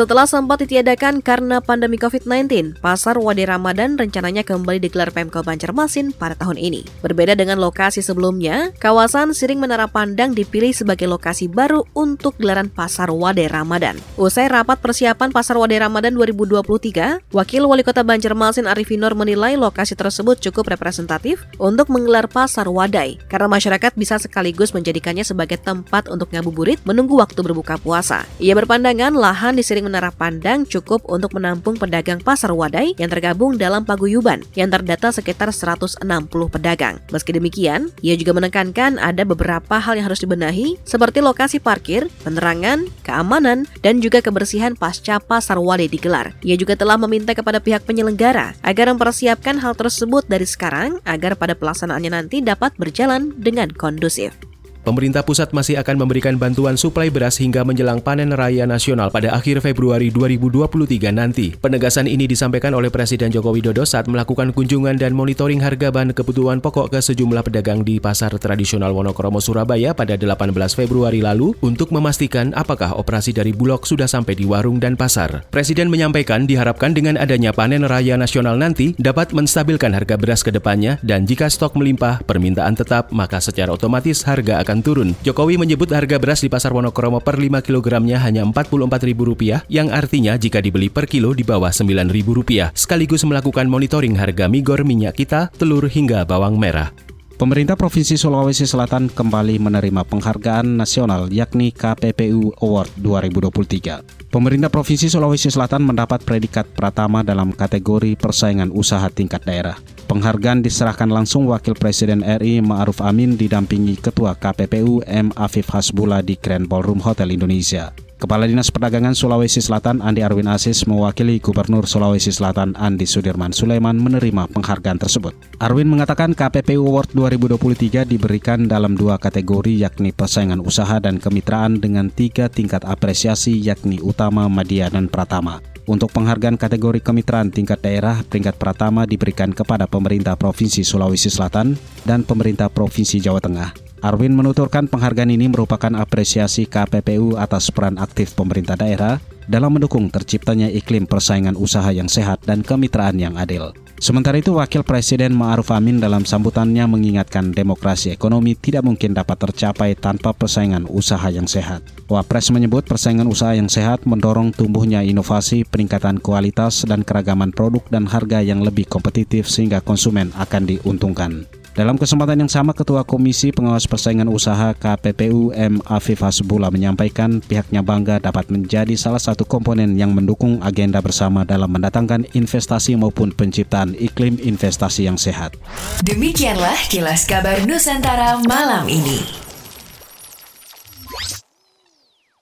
Setelah sempat ditiadakan karena pandemi COVID-19, Pasar Wade Ramadan rencananya kembali digelar Pemkot Banjarmasin pada tahun ini. Berbeda dengan lokasi sebelumnya, kawasan Siring Menara Pandang dipilih sebagai lokasi baru untuk gelaran Pasar Wade Ramadan. Usai rapat persiapan Pasar Wade Ramadan 2023, Wakil Wali Kota Banjarmasin Arifinor menilai lokasi tersebut cukup representatif untuk menggelar Pasar Wadai, karena masyarakat bisa sekaligus menjadikannya sebagai tempat untuk ngabuburit menunggu waktu berbuka puasa. Ia berpandangan lahan di Siring Menara Pandang cukup untuk menampung pedagang pasar wadai yang tergabung dalam paguyuban yang terdata sekitar 160 pedagang. Meski demikian, ia juga menekankan ada beberapa hal yang harus dibenahi seperti lokasi parkir, penerangan, keamanan, dan juga kebersihan pasca pasar wadai digelar. Ia juga telah meminta kepada pihak penyelenggara agar mempersiapkan hal tersebut dari sekarang agar pada pelaksanaannya nanti dapat berjalan dengan kondusif. Pemerintah pusat masih akan memberikan bantuan suplai beras hingga menjelang panen raya nasional pada akhir Februari 2023 nanti. Penegasan ini disampaikan oleh Presiden Joko Widodo saat melakukan kunjungan dan monitoring harga bahan kebutuhan pokok ke sejumlah pedagang di Pasar Tradisional Wonokromo Surabaya pada 18 Februari lalu untuk memastikan apakah operasi dari Bulog sudah sampai di warung dan pasar. Presiden menyampaikan diharapkan dengan adanya panen raya nasional nanti dapat menstabilkan harga beras ke depannya dan jika stok melimpah, permintaan tetap, maka secara otomatis harga akan akan turun. Jokowi menyebut harga beras di pasar Wonokromo per 5 kilogramnya hanya Rp44.000 yang artinya jika dibeli per kilo di bawah Rp9.000 sekaligus melakukan monitoring harga migor minyak kita, telur hingga bawang merah. Pemerintah Provinsi Sulawesi Selatan kembali menerima penghargaan nasional yakni KPPU Award 2023. Pemerintah Provinsi Sulawesi Selatan mendapat predikat pratama dalam kategori persaingan usaha tingkat daerah. Penghargaan diserahkan langsung Wakil Presiden RI Ma'ruf Amin didampingi Ketua KPPU M. Afif Hasbullah di Grand Ballroom Hotel Indonesia. Kepala Dinas Perdagangan Sulawesi Selatan Andi Arwin Asis mewakili Gubernur Sulawesi Selatan Andi Sudirman Sulaiman menerima penghargaan tersebut. Arwin mengatakan KPPU Award 2023 diberikan dalam dua kategori yakni persaingan usaha dan kemitraan dengan tiga tingkat apresiasi yakni utama, media, dan pratama. Untuk penghargaan kategori kemitraan tingkat daerah, peringkat pertama diberikan kepada pemerintah Provinsi Sulawesi Selatan dan pemerintah Provinsi Jawa Tengah. Arwin menuturkan penghargaan ini merupakan apresiasi KPPU atas peran aktif pemerintah daerah dalam mendukung terciptanya iklim persaingan usaha yang sehat dan kemitraan yang adil. Sementara itu, Wakil Presiden Ma'ruf Amin dalam sambutannya mengingatkan demokrasi ekonomi tidak mungkin dapat tercapai tanpa persaingan usaha yang sehat. Wapres menyebut persaingan usaha yang sehat mendorong tumbuhnya inovasi, peningkatan kualitas, dan keragaman produk dan harga yang lebih kompetitif sehingga konsumen akan diuntungkan. Dalam kesempatan yang sama, Ketua Komisi Pengawas Persaingan Usaha KPPU M. Afif Hasbullah menyampaikan pihaknya bangga dapat menjadi salah satu komponen yang mendukung agenda bersama dalam mendatangkan investasi maupun penciptaan iklim investasi yang sehat. Demikianlah kilas kabar Nusantara malam ini.